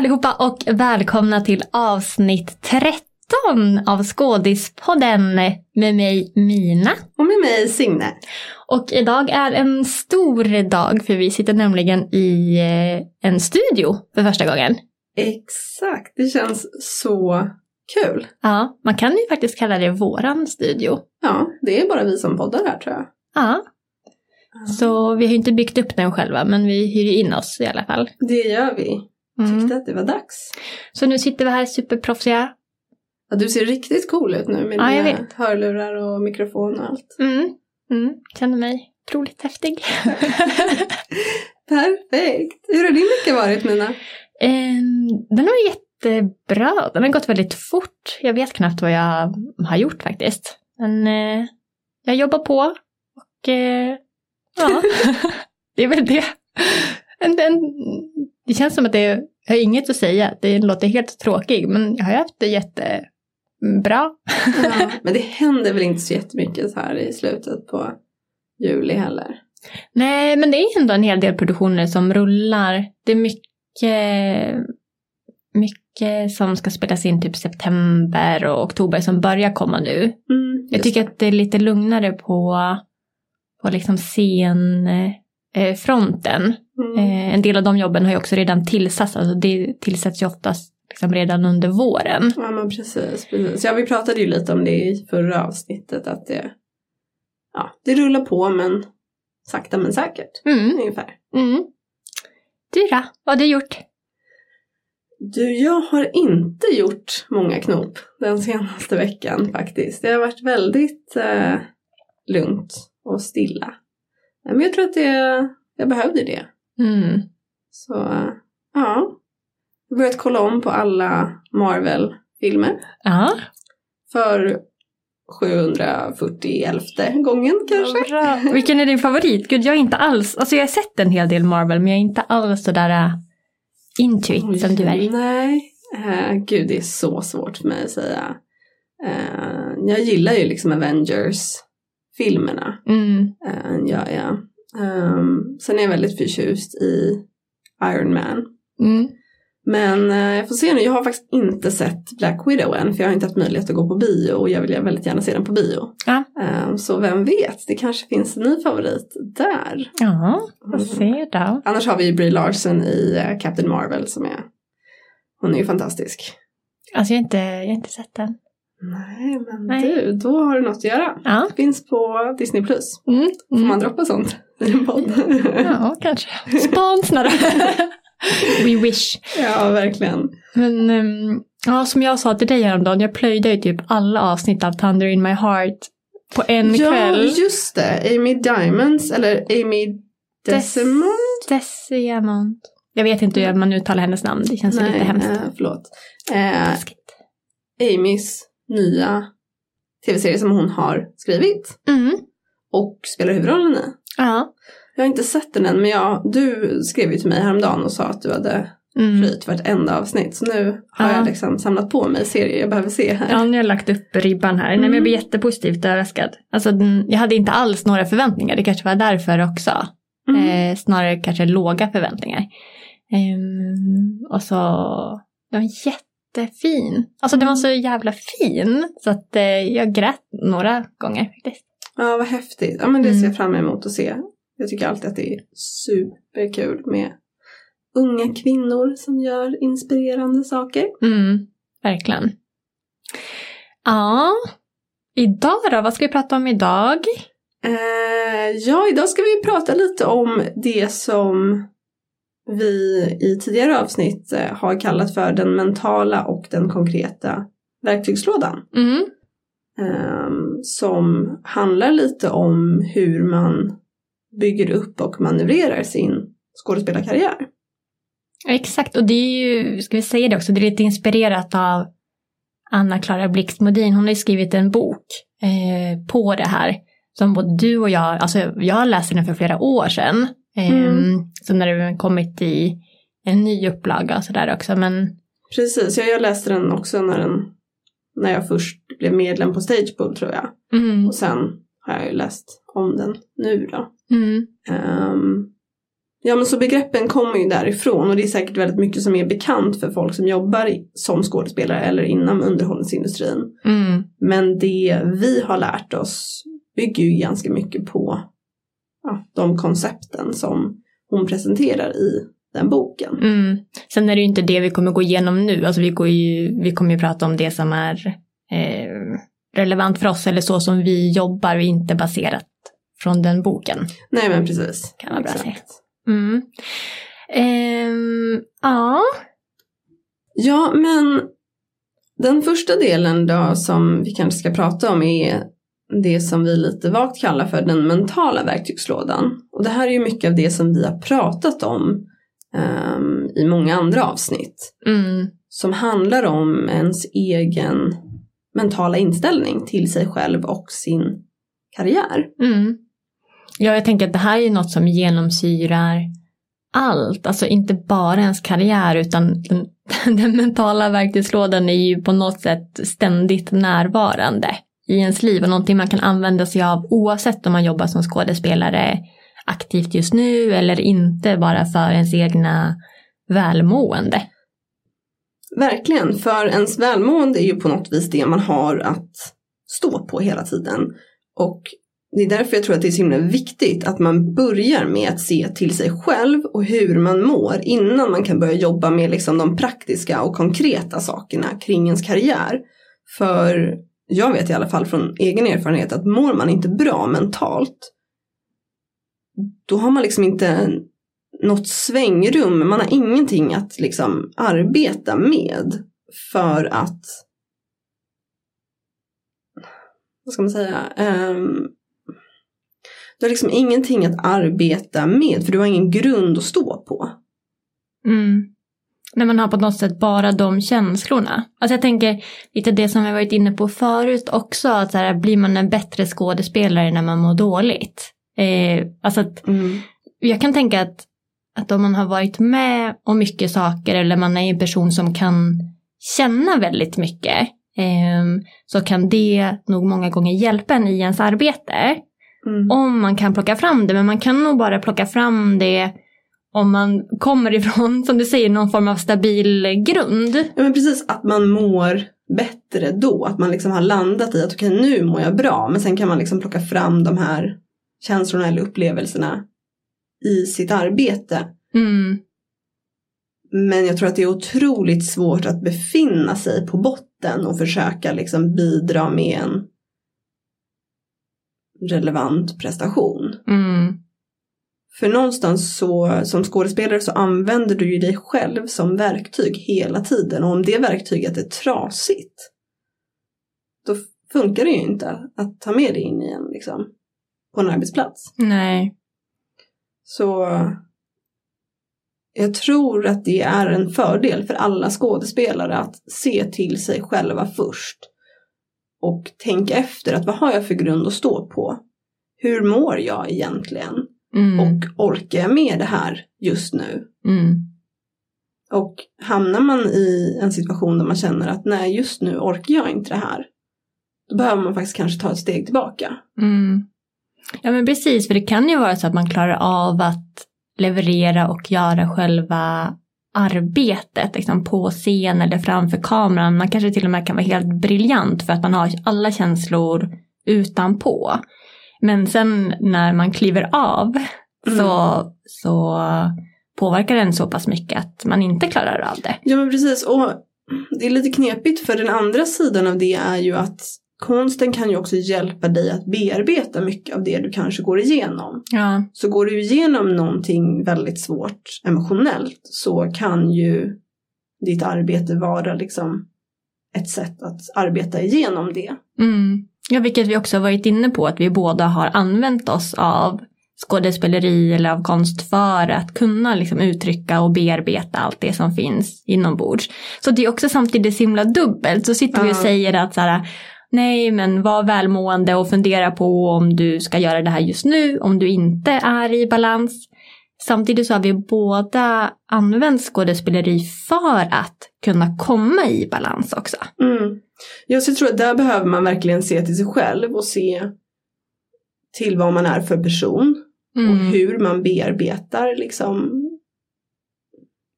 allihopa och välkomna till avsnitt 13 av Skådispodden med mig Mina. Och med mig Signe. Och idag är en stor dag för vi sitter nämligen i eh, en studio för första gången. Exakt, det känns så kul. Ja, man kan ju faktiskt kalla det våran studio. Ja, det är bara vi som poddar här tror jag. Ja, så vi har inte byggt upp den själva men vi hyr in oss i alla fall. Det gör vi. Mm. Tyckte att det var dags. Så nu sitter vi här superproffsiga. Ja, du ser riktigt cool ut nu med Ja, dina vet. hörlurar och mikrofon och allt. Mm. Mm. Känner mig otroligt häftig. Perfekt. Hur har din vecka varit Mina? Ehm, den var jättebra. Den har gått väldigt fort. Jag vet knappt vad jag har gjort faktiskt. Men eh, jag jobbar på och eh, ja, det är väl det. En, en, det känns som att det är, jag har inget att säga. Det låter helt tråkig men jag har haft det jättebra. Ja, men det händer väl inte så jättemycket så här i slutet på juli heller. Nej, men det är ändå en hel del produktioner som rullar. Det är mycket, mycket som ska spelas in typ september och oktober som börjar komma nu. Mm, Jag tycker att det är lite lugnare på, på liksom scenfronten. Det. Mm. Eh, en del av de jobben har ju också redan tillsatts, alltså det tillsätts ju oftast liksom redan under våren. Ja men precis, precis. Ja vi pratade ju lite om det i förra avsnittet att det, ja, det rullar på men sakta men säkert Mm, ungefär. mm. Du då? Vad har du gjort? Du, jag har inte gjort många knop den senaste veckan faktiskt. Det har varit väldigt eh, lugnt och stilla. Men jag tror att det, jag behövde det. Mm. Så ja, jag börjat kolla om på alla Marvel-filmer Ja, för 741 gången kanske. Bra. Vilken är din favorit? Gud, jag är inte alls, alltså jag har sett en hel del Marvel men jag är inte alls sådär uh, into it som du är. Nej, eh, gud det är så svårt för mig att säga. Eh, jag gillar ju liksom Avengers-filmerna. Mm. Uh, ja, ja. Ehm, sen är jag väldigt förtjust i Iron Man. Mm. Men eh, jag får se nu, jag har faktiskt inte sett Black Widow än för jag har inte haft möjlighet att gå på bio och jag vill väldigt gärna se den på bio. Ja. Ehm, så vem vet, det kanske finns en ny favorit där. Ja, vad se då. Annars har vi Brie Larson i eh, Captain Marvel som är, hon är ju fantastisk. Alltså jag har inte, jag har inte sett den. Nej men Nej. du, då har du något att göra. Ja. Finns på Disney+. Plus. Mm. Får Mm. man droppa sånt i en podd? Ja, kanske. Sponsra då. We wish. ja, verkligen. Men ehm, ja, som jag sa till dig häromdagen, jag plöjde ju typ alla avsnitt av Thunder in my heart på en ja, kväll. just det. Amy Diamonds, eller Amy Desimond? Desiamont. Jag vet inte hur man uttalar hennes namn, det känns ju lite hemskt. eh, förlåt. Eh. Amys nya tv-serie som hon har skrivit Mm. och spelar huvudrollen i. Ja. Jag har inte sett den än men jag, du skrev ju till mig häromdagen och sa att du hade Mm. plöjt vartenda avsnitt. Så nu har Ja. jag liksom samlat på mig serier jag behöver se här. Ja, nu har jag lagt upp ribban här. Nej, men jag blir jättepositivt överraskad. Alltså, jag hade inte alls några förväntningar, det kanske var därför också. Mm. Eh, snarare kanske låga förväntningar. Ehm, och så, den var jättefin. Alltså den var så jävla fin. Så att eh, jag grät några gånger faktiskt. Ja, vad häftigt. Ja, men det Mm. ser jag fram emot att se. Jag tycker alltid att det är superkul med unga kvinnor som gör inspirerande saker. Mm, verkligen. Ja, idag då? Vad ska vi prata om idag? Eh, ja, idag ska vi prata lite om det som vi i tidigare avsnitt eh, har kallat för den mentala och den konkreta verktygslådan. Mm. Som handlar lite om hur man bygger upp och manövrerar sin skådespelarkarriär. Exakt, och det är ju, ska vi säga det också, det är lite inspirerat av Anna-Klara Blixt Modin. Hon har ju skrivit en bok eh, på det här. Som både du och jag, alltså jag läste den för flera år sedan. Mm. Så när den kommit i en ny upplaga och sådär också. Men Precis, ja, jag läste den också när, den, när jag först blev medlem på Stagepool tror jag. mm, Och sen har jag ju läst om den nu då. mm, Ehm, Ja men så begreppen kommer ju därifrån och det är säkert väldigt mycket som är bekant för folk som jobbar som skådespelare eller inom underhållningsindustrin. Mm. Men det vi har lärt oss bygger ju ganska mycket på ja, de koncepten som hon presenterar i den boken. Mm. Sen är det ju inte det vi kommer gå igenom nu. Alltså vi, går ju, vi kommer ju prata om det som är eh, relevant för oss eller så som vi jobbar och inte baserat från den boken. Nej men precis. Kan man bra säga. Mm. Ehm, ja. Ja men den första delen då som vi kanske ska prata om är det som vi lite vagt kallar för den mentala verktygslådan. Och det här är ju mycket av det som vi har pratat om ehm, i många andra avsnitt. Mm. Som handlar om ens egen mentala inställning till sig själv och sin karriär. Mm. Ja, jag tänker att det här är ju något som genomsyrar allt, alltså inte bara ens karriär utan den, den mentala verktygslådan är ju på något sätt ständigt närvarande i ens liv och någonting man kan använda sig av oavsett om man jobbar som skådespelare aktivt just nu eller inte bara för ens egna välmående. Verkligen, för ens välmående är ju på något vis det man har att stå på hela tiden. Och det är därför jag tror att det är så himla viktigt att man börjar med att se till sig själv och hur man mår innan man kan börja jobba med liksom de praktiska och konkreta sakerna kring ens karriär. För jag vet i alla fall från egen erfarenhet att mår man inte bra mentalt då har man liksom inte något svängrum, man har ingenting att liksom arbeta med för att vad ska man säga um, du har liksom ingenting att arbeta med för du har ingen grund att stå på. Mm. När man har på något sätt bara de känslorna. Alltså jag tänker lite det som vi varit inne på förut också, att så här, blir man en bättre skådespelare när man mår dåligt? Eh, alltså att jag kan tänka att, att om man har varit med om mycket saker eller man är en person som kan känna väldigt mycket eh, så kan det nog många gånger hjälpa en i ens arbete. Mm. Om man kan plocka fram det, men man kan nog bara plocka fram det om man kommer ifrån, som du säger, någon form av stabil grund. Ja men precis, att man mår bättre då. Att man liksom har landat i att okej nu mår jag bra. Men sen kan man liksom plocka fram de här känslorna eller upplevelserna i sitt arbete. Mm. Men jag tror att det är otroligt svårt att befinna sig på botten och försöka liksom bidra med en relevant prestation. Mm. För någonstans så som skådespelare så använder du ju dig själv som verktyg hela tiden och om det verktyget är trasigt då funkar det ju inte att ta med det in i en liksom på en arbetsplats. Nej. Så jag tror att det är en fördel för alla skådespelare att se till sig själva först. Och tänka efter att vad har jag för grund att stå på? Hur mår jag egentligen? Mm. Och orkar jag med det här just nu? Mm. Och hamnar man i en situation där man känner att nej just nu orkar jag inte det här. Då behöver man faktiskt kanske ta ett steg tillbaka. Mm. Ja men precis, för det kan ju vara så att man klarar av att leverera och göra själva arbetet liksom på scen eller framför kameran. Man kanske till och med kan vara helt briljant för att man har alla känslor utanpå. Men sen när man kliver av Mm. så, så påverkar den så pass mycket att man inte klarar av det. Ja men precis och det är lite knepigt för den andra sidan av det är ju att konsten kan ju också hjälpa dig att bearbeta mycket av det du kanske går igenom. Ja. Så går du igenom någonting väldigt svårt emotionellt så kan ju ditt arbete vara liksom ett sätt att arbeta igenom det. Mm. Ja, vilket vi också varit inne på att vi båda har använt oss av skådespeleri eller av konst för att kunna liksom uttrycka och bearbeta allt det som finns inombords. Så det är också samtidigt så himla dubbelt. Så sitter vi och säger att så här, nej men var välmående och fundera på om du ska göra det här just nu, om du inte är i balans. Samtidigt så har vi båda använt skådespeleri för att kunna komma i balans också. Mm. Jag tror att där behöver man verkligen se till sig själv och se till vad man är för person. Mm. och hur man bearbetar liksom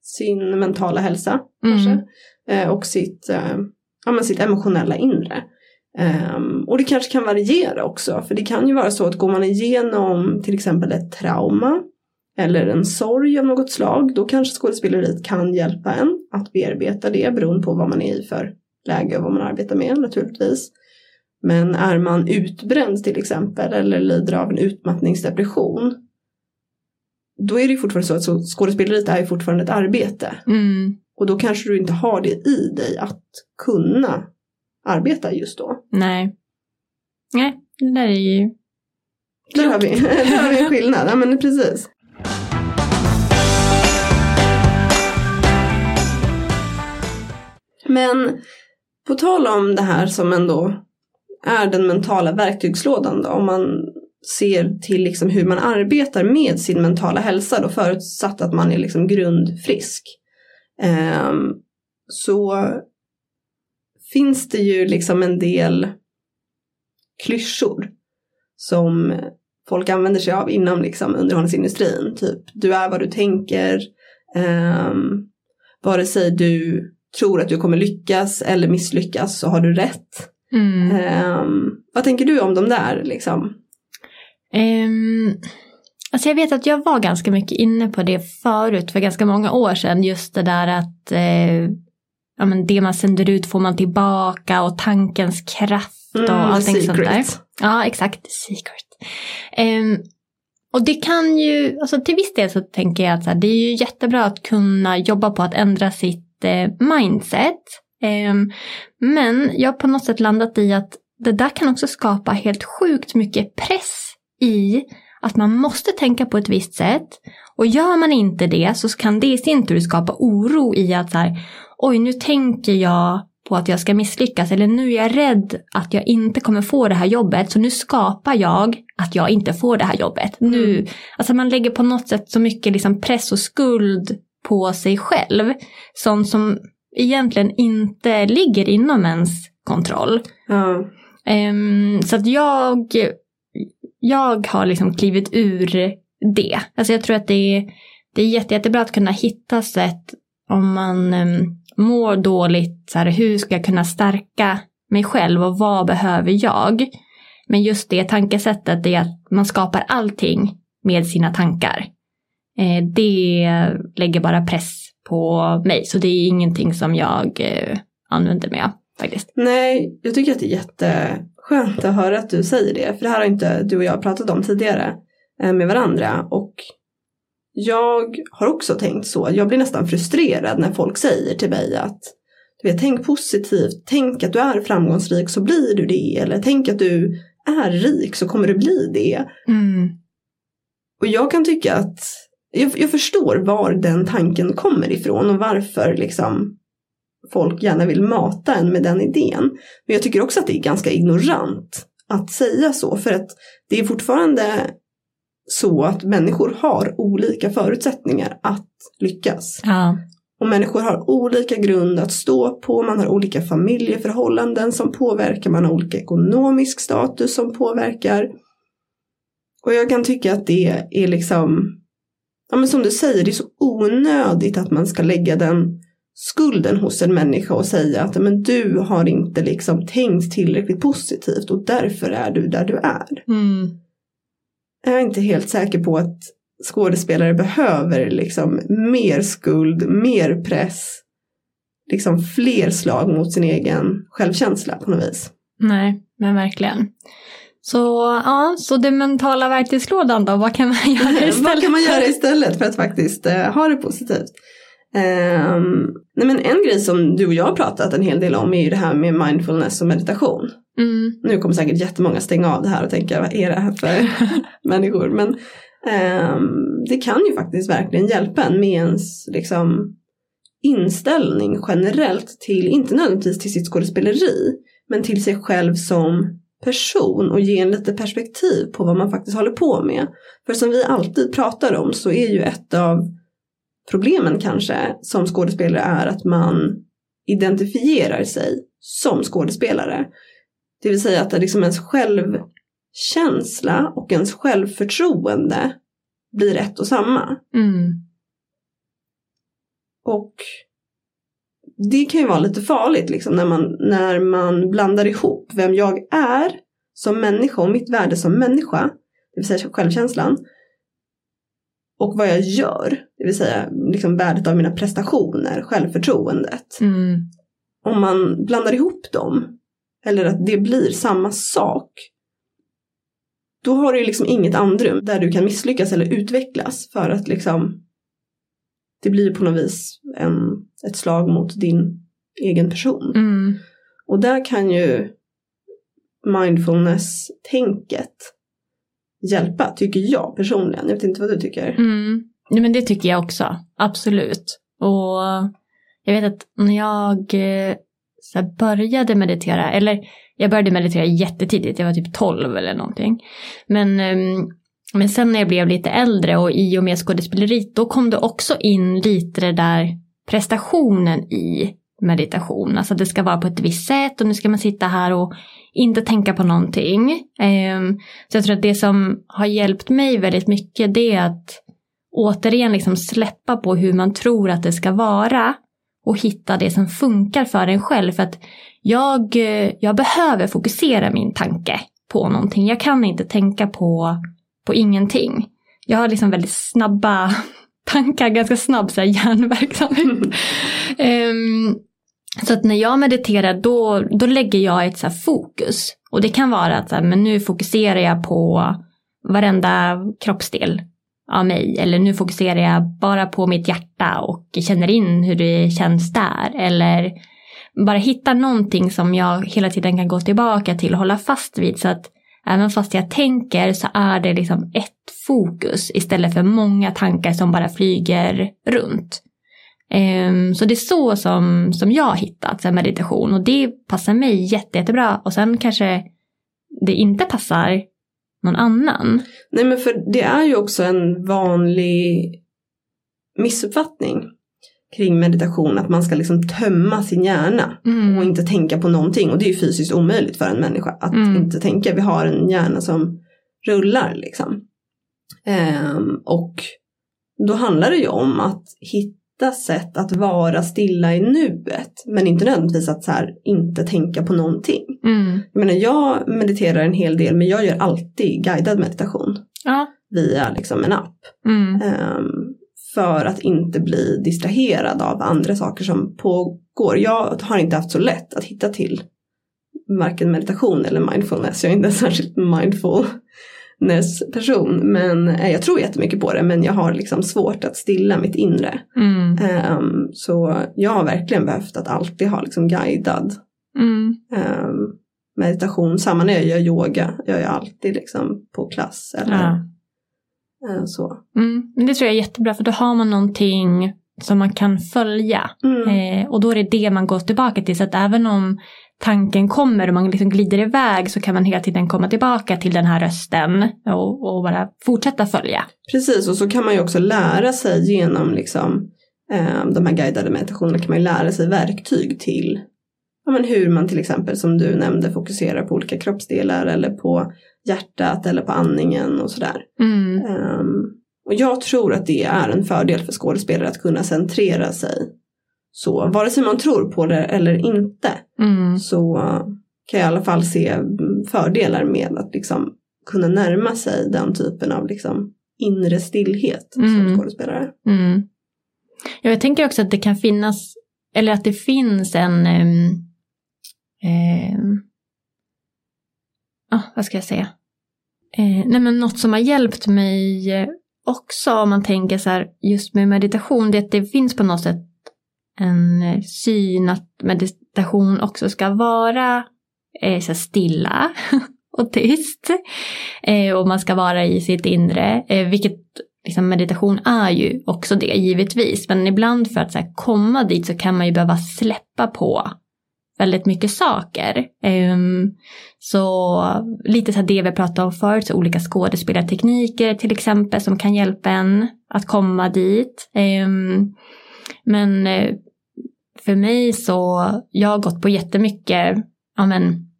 sin mentala hälsa. Mm. Eh, och sitt, eh, ja, men sitt emotionella inre. Ehm, och det kanske kan variera också, för det kan ju vara så att går man igenom till exempel ett trauma eller en sorg av något slag, då kanske skådespeleriet kan hjälpa en att bearbeta det beroende på vad man är i för läge och vad man arbetar med naturligtvis. Men är man utbränd till exempel eller lider av en utmattningsdepression då är det fortfarande så att så skådespeleriet är ju fortfarande ett arbete. Mm. Och då kanske du inte har det i dig att kunna arbeta just då. Nej. Nej, det där är ju... Där har vi, där har vi en skillnad. Ja men precis. Men på tal om det här som ändå är den mentala verktygslådan då, om man ser till liksom hur man arbetar med sin mentala hälsa då förutsatt att man är liksom grundfrisk. Um, så finns det ju liksom en del klyschor som folk använder sig av inom liksom underhållningsindustrin. Typ du är vad du tänker. Um, vare sig du tror att du kommer lyckas eller misslyckas så har du rätt. Mm. Ehm, vad tänker du om de där liksom? Ehm, alltså jag vet att jag var ganska mycket inne på det förut för ganska många år sedan. Just det där att eh, ja, men det man sänder ut får man tillbaka och tankens kraft och Mm, allting sånt där. secret. Ja, exakt. Secret. Ehm, och det kan ju, alltså till viss del så tänker jag att här, det är ju jättebra att kunna jobba på att ändra sitt mindset. Ehm, men jag har på något sätt landat i att det där kan också skapa helt sjukt mycket press i att man måste tänka på ett visst sätt. Och gör man inte det så kan det i sin tur skapa oro i att så här, oj nu tänker jag på att jag ska misslyckas eller nu är jag rädd att jag inte kommer få det här jobbet så nu skapar jag att jag inte får det här jobbet. Nu, alltså man lägger på något sätt så mycket liksom press och skuld på sig själv. Sånt som egentligen inte ligger inom ens kontroll. Ja. Ehm, så att jag, jag har liksom klivit ur det. Alltså jag tror att det är, det är jätte, jättebra att kunna hitta sätt om man um, mår dåligt. Så här, hur ska jag kunna stärka mig själv och vad behöver jag? Men just det tankesättet är att man skapar allting med sina tankar. Eh, det lägger bara press på mig. Så det är ingenting som jag eh, använder mig av faktiskt. Nej, jag tycker att det är jätteskönt att höra att du säger det. För det här har inte du och jag pratat om tidigare eh, med varandra. Och jag har också tänkt så. Jag blir nästan frustrerad när folk säger till mig att du vet, tänk positivt, tänk att du är framgångsrik så blir du det. Eller tänk att du är rik så kommer du bli det. Mm. Och jag kan tycka att jag, jag förstår var den tanken kommer ifrån och varför liksom folk gärna vill mata en med den idén. Men jag tycker också att det är ganska ignorant att säga så för att det är fortfarande så att människor har olika förutsättningar att lyckas. Ja. Och människor har olika grund att stå på, man har olika familjeförhållanden som påverkar, man har olika ekonomisk status som påverkar. Och jag kan tycka att det är liksom, ja men som du säger, det är så onödigt att man ska lägga den skulden hos en människa och säga att men du har inte liksom tänkt tillräckligt positivt och därför är du där du är. Mm. Jag är inte helt säker på att skådespelare behöver liksom mer skuld, mer press, liksom fler slag mot sin egen självkänsla på något vis. Nej, men verkligen. Så, ja, så den mentala verktygslådan då, vad kan man göra istället? Vad kan man göra istället för att faktiskt eh, ha det positivt? Ehm, nej men en grej som du och jag har pratat en hel del om är ju det här med mindfulness och meditation. Mm. Nu kommer säkert jättemånga stänga av det här och tänka vad är det här för människor? Men ehm, det kan ju faktiskt verkligen hjälpa en med ens liksom, inställning generellt till, inte nödvändigtvis till sitt skådespeleri, men till sig själv som person och ge en lite perspektiv på vad man faktiskt håller på med. För som vi alltid pratar om så är ju ett av problemen kanske som skådespelare är att man identifierar sig som skådespelare. Det vill säga att det liksom ens självkänsla och ens självförtroende blir ett och samma. Mm. Och det kan ju vara lite farligt liksom när man, när man blandar ihop vem jag är som människa och mitt värde som människa, det vill säga självkänslan, och vad jag gör, det vill säga liksom värdet av mina prestationer, självförtroendet. Mm. Om man blandar ihop dem, eller att det blir samma sak, då har du liksom inget andrum där du kan misslyckas eller utvecklas för att liksom det blir på något vis en, ett slag mot din egen person. Mm. Och där kan ju mindfulness-tänket hjälpa, tycker jag personligen. Jag vet inte vad du tycker. Mm. Ja, men det tycker jag också, absolut. Och jag vet att när jag eh, så här, började meditera, eller jag började meditera jättetidigt, jag var typ 12 eller någonting. Men, ehm, men sen när jag blev lite äldre och i och med skådespeleriet, då kom det också in lite det där prestationen i meditation. Alltså det ska vara på ett visst sätt och nu ska man sitta här och inte tänka på någonting. Ehm, så jag tror att det som har hjälpt mig väldigt mycket det är att återigen liksom släppa på hur man tror att det ska vara och hitta det som funkar för en själv. För att jag, jag behöver fokusera min tanke på någonting. Jag kan inte tänka på, på ingenting. Jag har liksom väldigt snabba tankar, ganska snabb så här, hjärnverksamhet. Ehm, så att när jag mediterar då, då lägger jag ett så här, fokus. Och det kan vara att så här, men nu fokuserar jag på varenda kroppsdel av mig. Eller nu fokuserar jag bara på mitt hjärta och känner in hur det känns där. Eller bara hitta någonting som jag hela tiden kan gå tillbaka till och hålla fast vid. Så att även fast jag tänker så är det liksom ett fokus istället för många tankar som bara flyger runt. Ehm, så det är så som, som jag har hittat meditation och det passar mig jätte, jättebra. Och sen kanske det inte passar någon annan. Nej men för det är ju också en vanlig missuppfattning kring meditation att man ska liksom tömma sin hjärna Mm. och inte tänka på någonting och det är ju fysiskt omöjligt för en människa att Mm. inte tänka. Vi har en hjärna som rullar liksom. Ehm, och då handlar det ju om att hitta sätt att vara stilla i nuet men inte nödvändigtvis att så här, inte tänka på någonting. Mm. Jag menar jag mediterar en hel del men jag gör alltid guidad meditation Ja. via liksom en app. Mm. Ehm, för att inte bli distraherad av andra saker som pågår. Jag har inte haft så lätt att hitta till varken meditation eller mindfulness. Jag är inte en särskilt mindfulness person men eh, jag tror jättemycket på det men jag har liksom svårt att stilla mitt inre. Mm. Ehm, så jag har verkligen behövt att alltid ha liksom guidad Mm. ehm, meditation. Samma när jag gör yoga. Jag är alltid liksom på klass eller Ja. Eh, så. Mm. Men det tror jag är jättebra för då har man någonting som man kan följa. Mm. Eh, och då är det det man går tillbaka till. Så att även om tanken kommer och man liksom glider iväg så kan man hela tiden komma tillbaka till den här rösten och, och bara fortsätta följa. Precis, och så kan man ju också lära sig genom liksom, eh, de här guidade meditationerna kan man ju lära sig verktyg till ja, men hur man till exempel som du nämnde fokuserar på olika kroppsdelar eller på hjärtat eller på andningen och sådär. Mm. Ehm, och jag tror att det är en fördel för skådespelare att kunna centrera sig så, vare sig man tror på det eller inte, Mm. så kan jag i alla fall se fördelar med att liksom kunna närma sig den typen av liksom inre stillhet som Mm. skådespelare. Mm. Ja, jag tänker också att det kan finnas, eller att det finns en, um, ah, vad ska jag säga? Eh, nej men något som har hjälpt mig eh, också om man tänker så här just med meditation, det är att det finns på något sätt en eh, syn att meditation också ska vara eh, så stilla och tyst. Eh, och man ska vara i sitt inre, eh, vilket liksom meditation är ju också det givetvis. Men ibland för att så här, komma dit så kan man ju behöva släppa på väldigt mycket saker. Um, så lite så här det vi pratade om förut, så olika skådespelartekniker till exempel som kan hjälpa en att komma dit. Um, men eh, för mig så, jag har gått på jättemycket, ja men,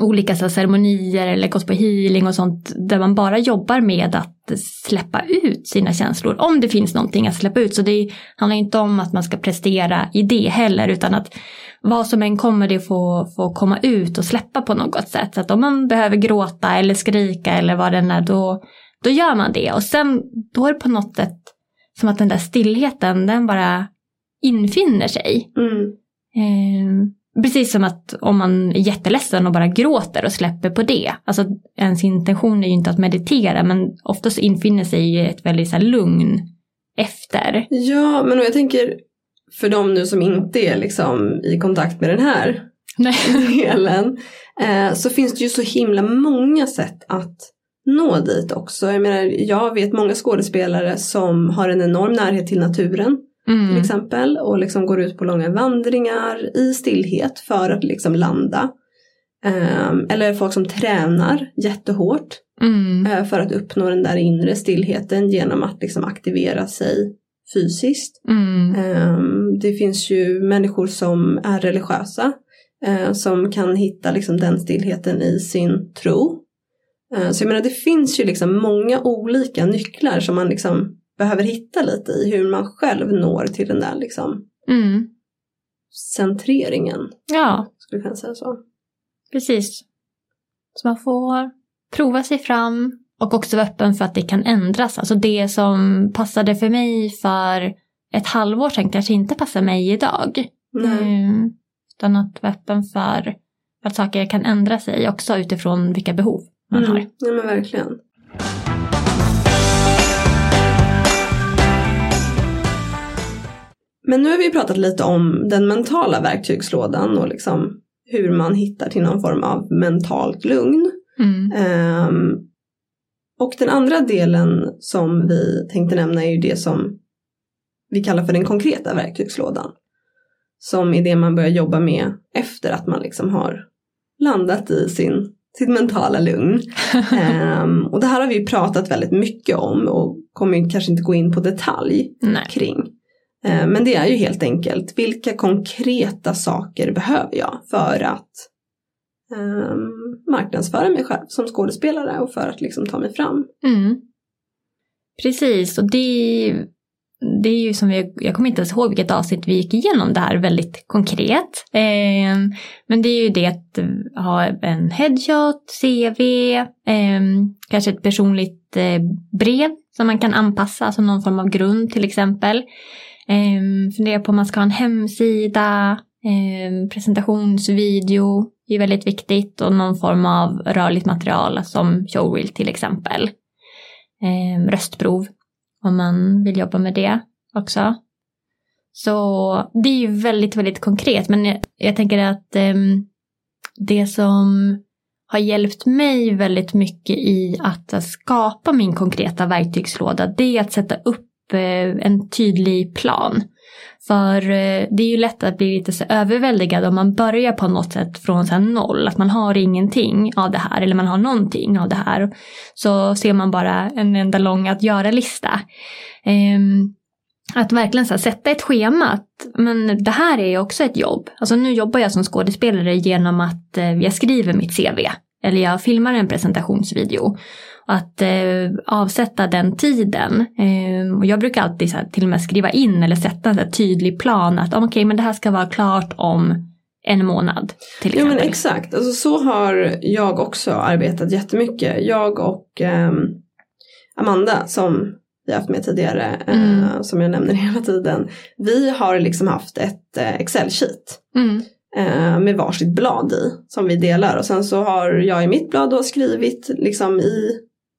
olika så ceremonier eller gått på healing och sånt där man bara jobbar med att släppa ut sina känslor. Om det finns någonting att släppa ut. Så det handlar inte om att man ska prestera i det heller utan att vad som än kommer det få, få komma ut och släppa på något sätt. Så att om man behöver gråta eller skrika eller vad det är då, då gör man det. Och sen då är det på något sätt som att den där stillheten den bara infinner sig. Mm. Eh, precis som att om man är jätteledsen och bara gråter och släpper på det. Alltså ens intention är ju inte att meditera men ofta så infinner sig ett väldigt så här, lugn efter. Ja, men jag tänker för de nu som inte är liksom i kontakt med den här Nej. delen eh, så finns det ju så himla många sätt att nå dit också. Jag menar, jag vet många skådespelare som har en enorm närhet till naturen Mm. till exempel och liksom går ut på långa vandringar i stillhet för att liksom landa. Ehm, eller folk som tränar jättehårt Mm. eh, för att uppnå den där inre stillheten genom att liksom aktivera sig fysiskt. Mm. Ehm, det finns ju människor som är religiösa eh, som kan hitta liksom den stillheten i sin tro. Eh, så jag menar det finns ju liksom många olika nycklar som man liksom behöver hitta lite i hur man själv når till den där liksom Mm. centreringen. Ja, Skulle jag säga så. precis. Så man får prova sig fram och också vara öppen för att det kan ändras. Alltså det som passade för mig för ett halvår sedan kanske inte passar mig idag. Nej. Mm. Utan att vara öppen för att saker kan ändra sig också utifrån vilka behov man har. Mm. Ja men verkligen. Men nu har vi pratat lite om den mentala verktygslådan och liksom hur man hittar till någon form av mentalt lugn. Mm. Ehm, och den andra delen som vi tänkte nämna är ju det som vi kallar för den konkreta verktygslådan. Som är det man börjar jobba med efter att man liksom har landat i sin, sitt mentala lugn. Ehm, och det här har vi pratat väldigt mycket om och kommer kanske inte gå in på detalj Nej. kring. Ehm, men det är ju helt enkelt vilka konkreta saker behöver jag för att eh, marknadsföra mig själv som skådespelare och för att liksom ta mig fram. Mm. Precis, och det, det är ju som vi, jag kommer inte ens ihåg vilket avsnitt vi gick igenom det här väldigt konkret. Eh, men det är ju det att eh, ha en headshot, CV, eh, kanske ett personligt eh, brev som man kan anpassa, alltså någon form av grund till exempel. Eh, fundera på om man ska ha en hemsida, eh, presentationsvideo är väldigt viktigt och någon form av rörligt material som showreel till exempel. Eh, röstprov om man vill jobba med det också. Så det är ju väldigt, väldigt konkret men jag, jag tänker att eh, det som har hjälpt mig väldigt mycket i att skapa min konkreta verktygslåda det är att sätta upp eh, en tydlig plan. För eh, det är ju lätt att bli lite så överväldigad om man börjar på något sätt från så noll. Att man har ingenting av det här eller man har någonting av det här. Så ser man bara en enda lång att göra-lista. Ehm, att verkligen så sätta ett schema. Att, men det här är ju också ett jobb. Alltså nu jobbar jag som skådespelare genom att eh, jag skriver mitt CV. Eller jag filmar en presentationsvideo. Att eh, avsätta den tiden. Eh, och jag brukar alltid så här, till och med skriva in eller sätta en tydlig plan. Att okej, okay, men det här ska vara klart om en månad. Till exempel. men exakt, alltså, så har jag också arbetat jättemycket. Jag och ehm, Amanda som vi har haft med tidigare, eh, Mm. som jag nämner hela tiden. Vi har liksom haft ett eh, Excel-sheet Mm. eh, med varsitt blad i som vi delar och sen så har jag i mitt blad då skrivit liksom i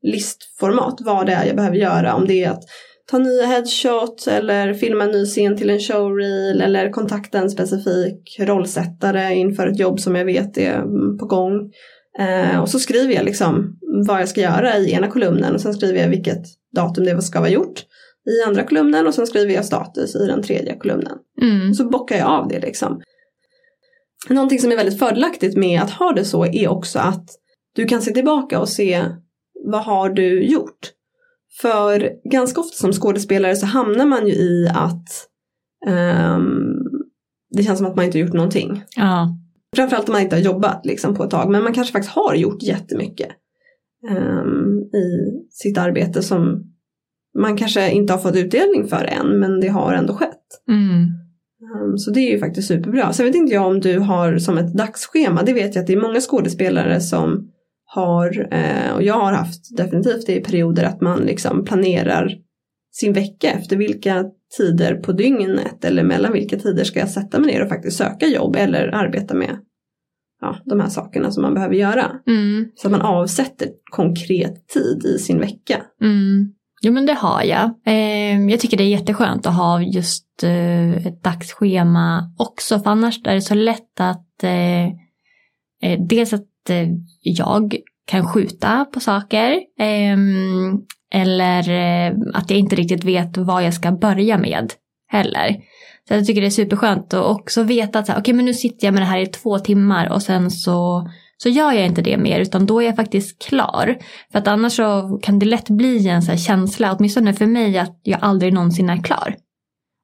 listformat vad det är jag behöver göra om det är att ta nya headshots eller filma en ny scen till en showreel eller kontakta en specifik rollsättare inför ett jobb som jag vet är på gång. Eh, och så skriver jag liksom vad jag ska göra i ena kolumnen och sen skriver jag vilket datum det ska vara gjort i andra kolumnen och sen skriver jag status i den tredje kolumnen. Mm. Så bockar jag av det liksom. Någonting som är väldigt fördelaktigt med att ha det så är också att du kan se tillbaka och se vad har du gjort? För ganska ofta som skådespelare så hamnar man ju i att ehm, det känns som att man inte gjort någonting. Ja. framförallt om man inte har jobbat liksom, på ett tag, men man kanske faktiskt har gjort jättemycket um, i sitt arbete som man kanske inte har fått utdelning för än, men det har ändå skett. Mm. Um, så det är ju faktiskt superbra. Sen vet inte jag om du har som ett dagsschema, det vet jag att det är många skådespelare som har, eh, och jag har haft definitivt det i perioder att man liksom planerar sin vecka efter vilka tider på dygnet eller mellan vilka tider ska jag sätta mig ner och faktiskt söka jobb eller arbeta med ja, de här sakerna som man behöver göra. Mm. Så att man avsätter konkret tid i sin vecka. Mm. Jo men det har jag. Eh, jag tycker det är jätteskönt att ha just eh, ett dagsschema också för annars är det så lätt att eh, dels att jag kan skjuta på saker ehm, eller eh, att jag inte riktigt vet vad jag ska börja med heller. Så jag tycker det är superskönt att också veta att okej okay, men nu sitter jag med det här i två timmar och sen så, så gör jag inte det mer utan då är jag faktiskt klar. För att annars så kan det lätt bli en så känsla, åtminstone för mig, att jag aldrig någonsin är klar.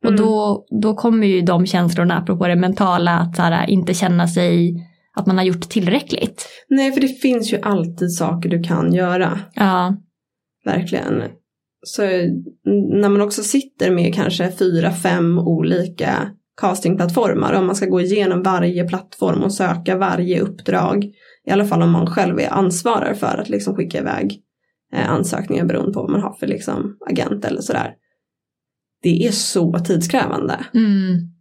Och mm. då, då kommer ju de känslorna, apropå det mentala, att så här, inte känna sig att man har gjort tillräckligt. Nej, för det finns ju alltid saker du kan göra. Ja. Verkligen. Så när man också sitter med kanske fyra, fem olika castingplattformar om man ska gå igenom varje plattform och söka varje uppdrag. I alla fall om man själv är ansvarig för att liksom skicka iväg eh, ansökningar beroende på vad man har för liksom agent eller sådär. Det är så tidskrävande. Mm.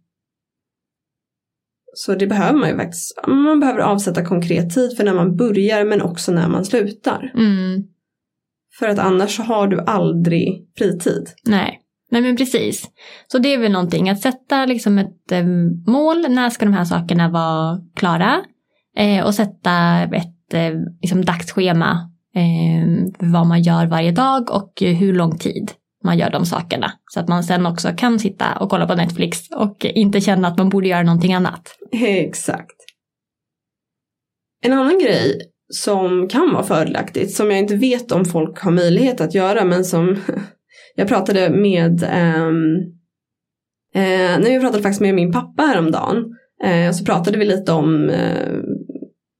Så det behöver man ju faktiskt. Man behöver avsätta konkret tid för när man börjar men också när man slutar. Mm. För att annars har du aldrig fritid. Nej. Nej men precis. Så det är väl någonting att sätta liksom ett eh, mål. När ska de här sakerna vara klara? Eh, och sätta ett eh, liksom dagsschema. Eh, vad man gör varje dag och hur lång tid man gör de sakerna. Så att man sen också kan sitta och kolla på Netflix och inte känna att man borde göra någonting annat. Exakt. En annan grej som kan vara fördelaktigt, som jag inte vet om folk har möjlighet att göra, men som jag pratade med, um, eh, när jag pratade faktiskt med min pappa häromdagen, eh, så pratade vi lite om eh,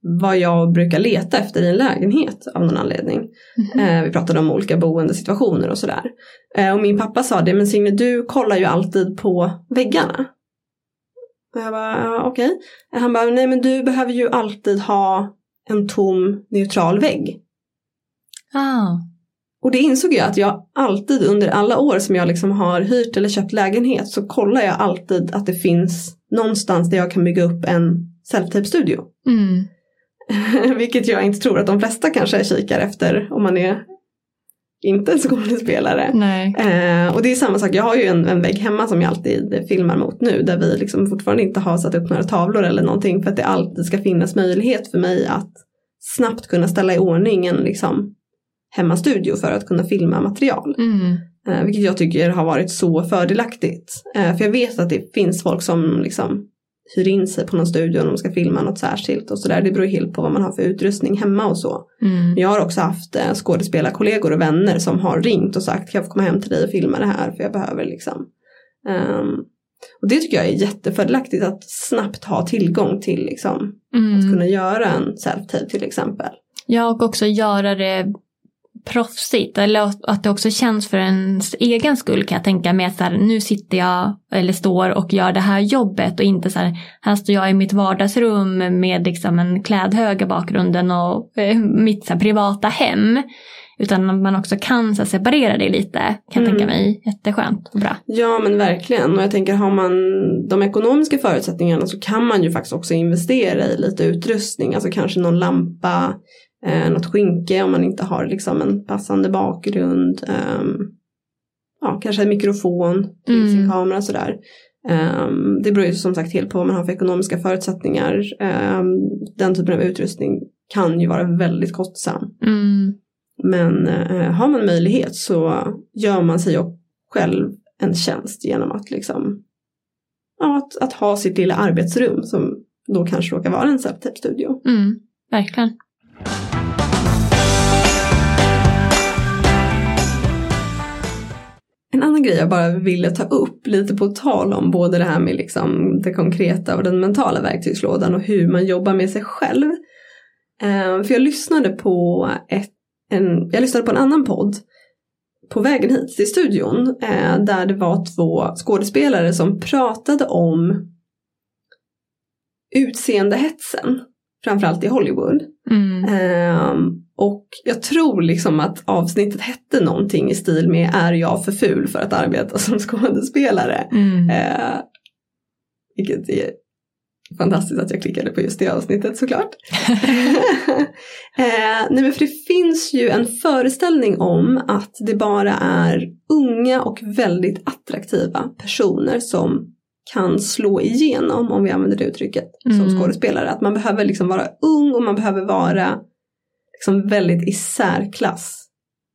vad jag brukar leta efter i en lägenhet av någon anledning. Mm -hmm. vi pratade om olika boendesituationer och sådär. Eh, och min pappa sa det, men Signe du kollar ju alltid på väggarna. Och jag bara, okej. Okay. Han bara, nej men du behöver ju alltid ha en tom neutral vägg. Ah. Och det insåg jag att jag alltid under alla år som jag liksom har hyrt eller köpt lägenhet så kollar jag alltid att det finns någonstans där jag kan bygga upp en self-tape-studio. Mm. Vilket jag inte tror att de flesta kanske kikar efter om man är inte skådespelare. Eh, och det är samma sak, jag har ju en, en vägg hemma som jag alltid filmar mot nu där vi liksom fortfarande inte har satt upp några tavlor eller någonting för att det alltid ska finnas möjlighet för mig att snabbt kunna ställa i ordning en liksom, hemmastudio för att kunna filma material. Mm. Eh, vilket jag tycker har varit så fördelaktigt. Eh, för jag vet att det finns folk som liksom hyr in sig på någon studio om de ska filma något särskilt och sådär. Det beror helt på vad man har för utrustning hemma och så. Mm. Jag har också haft eh, skådespelarkollegor och vänner som har ringt och sagt kan jag få komma hem till dig och filma det här för jag behöver liksom. Um, och det tycker jag är jättefördelaktigt att snabbt ha tillgång till liksom. Mm. Att kunna göra en self-tape till exempel. Ja och också göra det proffsigt eller att det också känns för ens egen skull kan jag tänka mig att så här, nu sitter jag eller står och gör det här jobbet och inte så här, här står jag i mitt vardagsrum med liksom en klädhög i bakgrunden och eh, mitt så här, privata hem. Utan man också kan så här, separera det lite kan jag mm. tänka mig jätteskönt och bra. Ja men verkligen och jag tänker har man de ekonomiska förutsättningarna så kan man ju faktiskt också investera i lite utrustning, alltså kanske någon lampa eh, något skynke om man inte har liksom en passande bakgrund. Eh, ja, kanske en mikrofon till mm. sin kamera sådär. Um, det beror ju som sagt helt på vad man har för ekonomiska förutsättningar. Um, den typen av utrustning kan ju vara väldigt kostsam. Mm. Men uh, har man möjlighet så gör man sig själv en tjänst genom att liksom ja, att, att ha sitt lilla arbetsrum som då kanske råkar vara en self-tape-studio. Mm, verkligen. En annan grej jag bara ville ta upp lite på tal om både det här med liksom det konkreta och den mentala verktygslådan och hur man jobbar med sig själv. Eh, för jag lyssnade på ett, en, jag lyssnade på en annan podd på vägen hit till studion eh, där det var två skådespelare som pratade om utseendehetsen, framförallt i Hollywood. Mm. Eh, och jag tror liksom att avsnittet hette någonting i stil med Är jag för ful för att arbeta som skådespelare? Mm. Eh, vilket är fantastiskt att jag klickade på just det avsnittet såklart. eh, nej men för det finns ju en föreställning om att det bara är unga och väldigt attraktiva personer som kan slå igenom, om vi använder det uttrycket, som Mm. skådespelare. Att man behöver liksom vara ung och man behöver vara liksom väldigt i särklass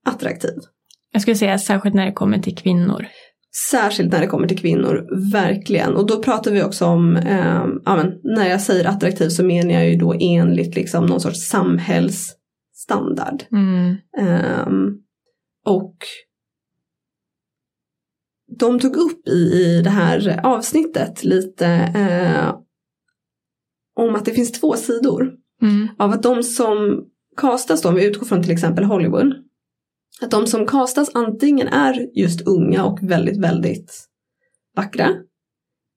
attraktiv. Jag skulle säga särskilt när det kommer till kvinnor. Särskilt när det kommer till kvinnor, verkligen. Och då pratar vi också om, eh, ja, men, när jag säger attraktiv så menar jag ju då enligt liksom någon sorts samhällsstandard. Mm. Ehm, och de tog upp i, i det här avsnittet lite eh, om att det finns två sidor. Mm. Av att de som castas då, om vi utgår från till exempel Hollywood. Att de som castas antingen är just unga och väldigt, väldigt vackra.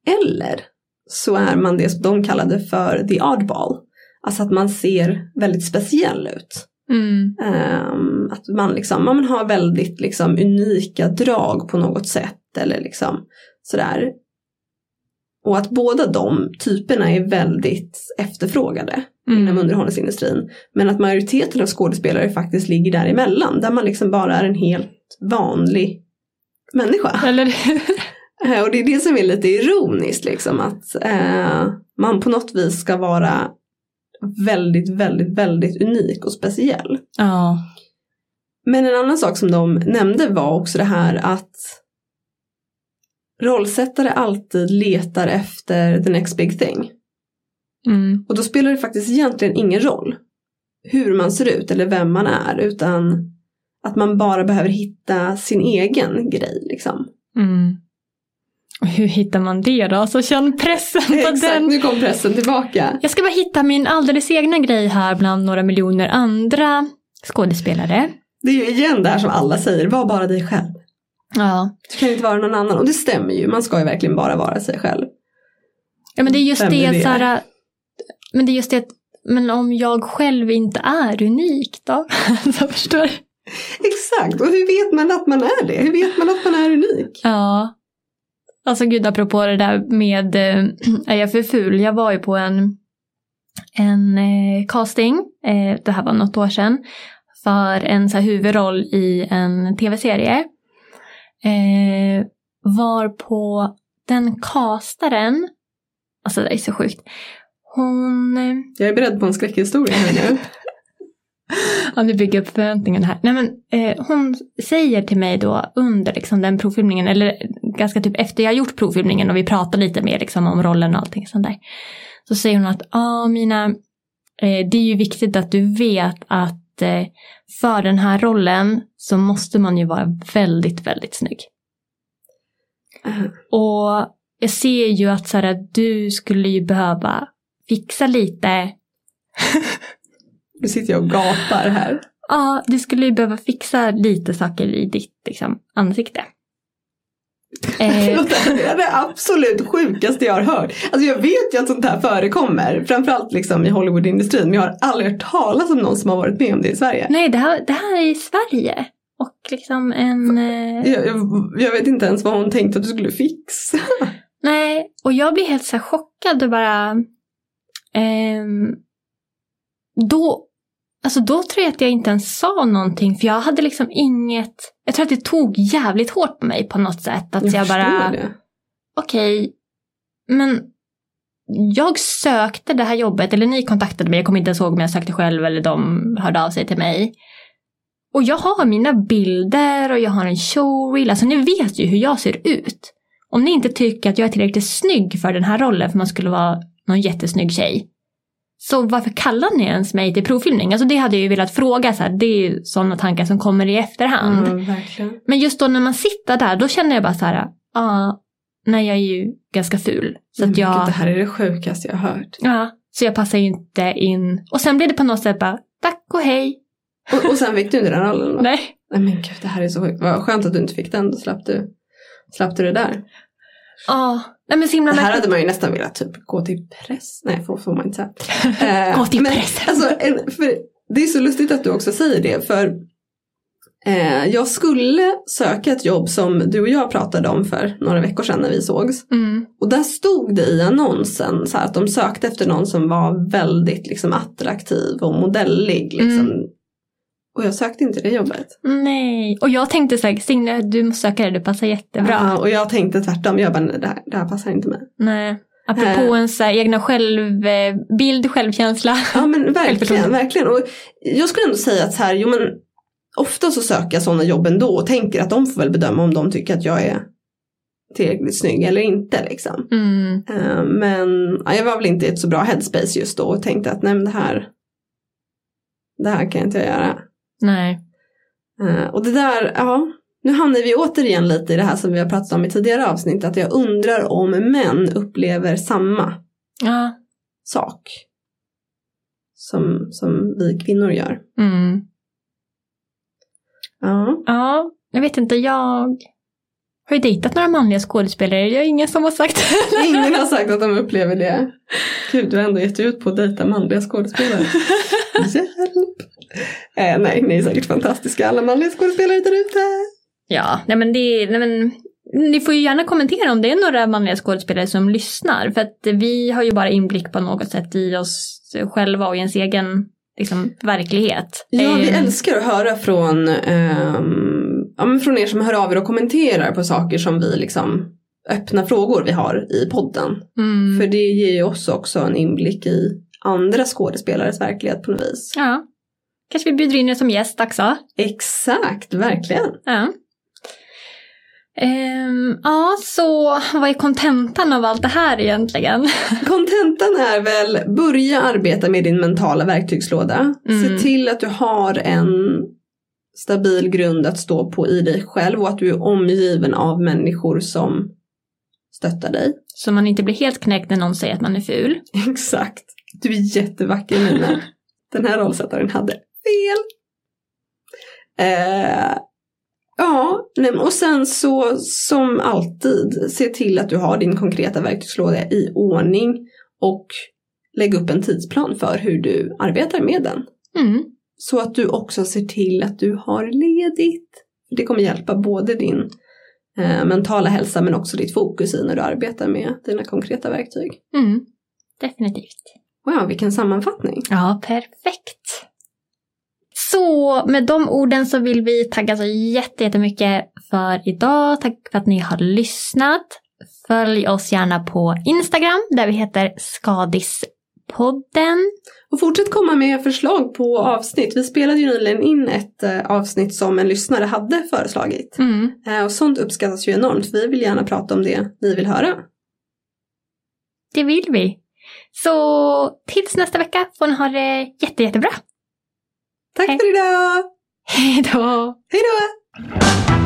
Eller så är man det som de kallade för the oddball. Alltså att man ser väldigt speciell ut. Mm. Ehm, att man liksom, man har väldigt liksom unika drag på något sätt eller liksom sådär. Och att båda de typerna är väldigt efterfrågade inom Mm. underhållningsindustrin. Men att majoriteten av skådespelare faktiskt ligger däremellan. Där man liksom bara är en helt vanlig människa. Eller Eh, Och det är det som är lite ironiskt liksom att eh, man på något vis ska vara väldigt, väldigt, väldigt unik och speciell. Ja. Men en annan sak som de nämnde var också det här att rollsättare alltid letar efter the next big thing. Mm. Och då spelar det faktiskt egentligen ingen roll hur man ser ut eller vem man är utan att man bara behöver hitta sin egen grej liksom. Mm. Och hur hittar man det då? Så känn pressen på Exakt, den. nu kom pressen tillbaka. Jag ska bara hitta min alldeles egna grej här bland några miljoner andra skådespelare. Det är ju igen det här som alla säger, var bara dig själv. Ja. Du kan inte vara någon annan. Och det stämmer ju, man ska ju verkligen bara vara sig själv. ja, men det är just Vem det, det? här, men det är just det, men om jag själv inte är unik då? så förstår du? Exakt, och hur vet man att man är det? Hur vet man att man är unik? Ja. Alltså gud, apropå det där med eh, är jag för ful? Jag var ju på en, en eh, casting, eh, det här var något år sedan, för en så här, huvudroll i en tv-serie. Eh, var på den castaren, alltså det är så sjukt, hon, eh, Jag är beredd på en skräckhistoria här nu. Ja, nu bygger jag upp förväntningarna här. Nej, men, eh, hon säger till mig då under liksom, den provfilmningen, eller ganska typ efter jag gjort provfilmningen och vi pratar lite mer liksom, om rollen och allting sånt där. Så säger hon att, ja Mina, eh, det är ju viktigt att du vet att för den här rollen så måste man ju vara väldigt, väldigt snygg. Eh, Och jag ser ju att så här, du skulle ju behöva fixa lite Nu sitter jag och gapar här. Ja, du skulle ju behöva fixa lite saker i ditt liksom, ansikte. Eh, Förlåt, Det är det absolut sjukaste jag har hört. Alltså jag vet ju att sånt här förekommer. Framförallt liksom i Hollywoodindustrin. Men jag har aldrig hört talas om någon som har varit med om det i Sverige. nej, det här, det här är i Sverige. Och liksom en... Eh, Jag, jag, jag vet inte ens vad hon tänkte att du skulle fixa. nej, och jag blir helt så chockad och bara... ehm, då, alltså då tror jag att jag inte ens sa någonting. För jag hade liksom inget... Jag tror att det tog jävligt hårt på mig på något sätt. Att jag, bara... förstår det. okej, men jag sökte det här jobbet, eller ni kontaktade mig, jag kommer inte ens ihåg om jag sökte själv eller de hörde av sig till mig. Och jag har mina bilder och jag har en showreel, alltså ni vet ju hur jag ser ut. Om ni inte tycker att jag är tillräckligt snygg för den här rollen, för man skulle vara någon jättesnygg tjej, Så varför kallar ni ens mig till provfilmning? Alltså det hade jag ju velat fråga, så här, det är ju sådana tankar som kommer i efterhand. Mm. Men just då när man sitter där, då känner jag bara så här, ja, nej jag är ju ganska ful. Så att Men jag, gud, Det här är det sjukaste jag har hört. ja, så jag passar ju inte in. Och sen blir det på något sätt bara, tack och hej. Och, och sen fick du inte den rollen då? Nej. Nej men gud, det här är så sjukt. Vad skönt att du inte fick den, då slapp du, slapp du det där. Ja, nej men så himla Det här hade man ju nästan velat typ gå till press. Nej, får, får man inte säga. Eh, Gå till men, pressen. Alltså, det är så lustigt att du också säger det, för eh, jag skulle söka ett jobb som du och jag pratade om för några veckor sedan när vi sågs. Mm. Och där stod det i annonsen så här, att de sökte efter någon som var väldigt liksom, attraktiv och modellig. Liksom. Mm. Och jag sökte inte det jobbet. Nej, och jag tänkte så här, Signe du måste söka det, du passar jättebra. Ja, och jag tänkte tvärtom, jag bara, nej, det här, det här passar inte mig. Nej. Apropå Eh. ens så här, egna självbild, självkänsla. Ja men verkligen, verkligen. Och jag skulle ändå säga att så här, jo men ofta så söker jag sådana jobb ändå och tänker att de får väl bedöma om de tycker att jag är tillräckligt snygg eller inte liksom. Mm. Eh, Men ja, jag var väl inte i ett så bra headspace just då och tänkte att nej men det här, det här kan inte jag göra. Nej. Eh, Och det där, ja, nu hamnar vi återigen lite i det här som vi har pratat om i tidigare avsnitt, att jag undrar om män upplever samma Ja. sak som, som vi kvinnor gör. Mm. Ja. Ja, jag vet inte, jag har ju dejtat några manliga skådespelare. Jag är ingen som har sagt det. Ingen har sagt att de upplever det. Gud, du har ändå gett ut på att dejta manliga skådespelare. Hjälp! Eh, nej, ni är säkert fantastiska alla manliga skådespelare där ute. Ja, nej men det nej men ni får ju gärna kommentera om det är några manliga skådespelare som lyssnar. För att vi har ju bara inblick på något sätt i oss själva och i ens egen liksom, verklighet. Ja, vi Eh, älskar att höra från, ehm, ja, men från er som hör av er och kommenterar på saker som vi liksom öppna frågor vi har i podden. Mm. För det ger ju oss också en inblick i andra skådespelares verklighet på något vis. Ja. Kanske vi bjuder in er som gäst också. Exakt, verkligen. Ja. Ehm, ja, så vad är kontentan av allt det här egentligen? Kontentan är väl börja arbeta med din mentala verktygslåda. Mm. Se till att du har en stabil grund att stå på i dig själv och att du är omgiven av människor som stöttar dig. Så man inte blir helt knäckt när någon säger att man är ful. Exakt. Du är jättevacker Nina. Den här rollsättaren hade fel. Eh, ja, och sen så som alltid se till att du har din konkreta verktygslåda i ordning och lägg upp en tidsplan för hur du arbetar med den. Mm. Så att du också ser till att du har ledigt. Det kommer hjälpa både din eh, mentala hälsa men också ditt fokus i när du arbetar med dina konkreta verktyg. Mm. Definitivt. Wow, vilken sammanfattning. Ja, perfekt. Så med de orden så vill vi tacka så jätte- jättemycket för idag. Tack för att ni har lyssnat. Följ oss gärna på Instagram där vi heter Skadispodden. Och fortsätt komma med förslag på avsnitt. Vi spelade ju nyligen in ett eh, avsnitt som en lyssnare hade föreslagit. Mm. Eh, och sånt uppskattas ju enormt. Vi vill gärna prata om det ni vill höra. Det vill vi. Så tills nästa vecka får ni ha det jätte, jättebra. Tack Hej. för idag! Hej då! Hej då!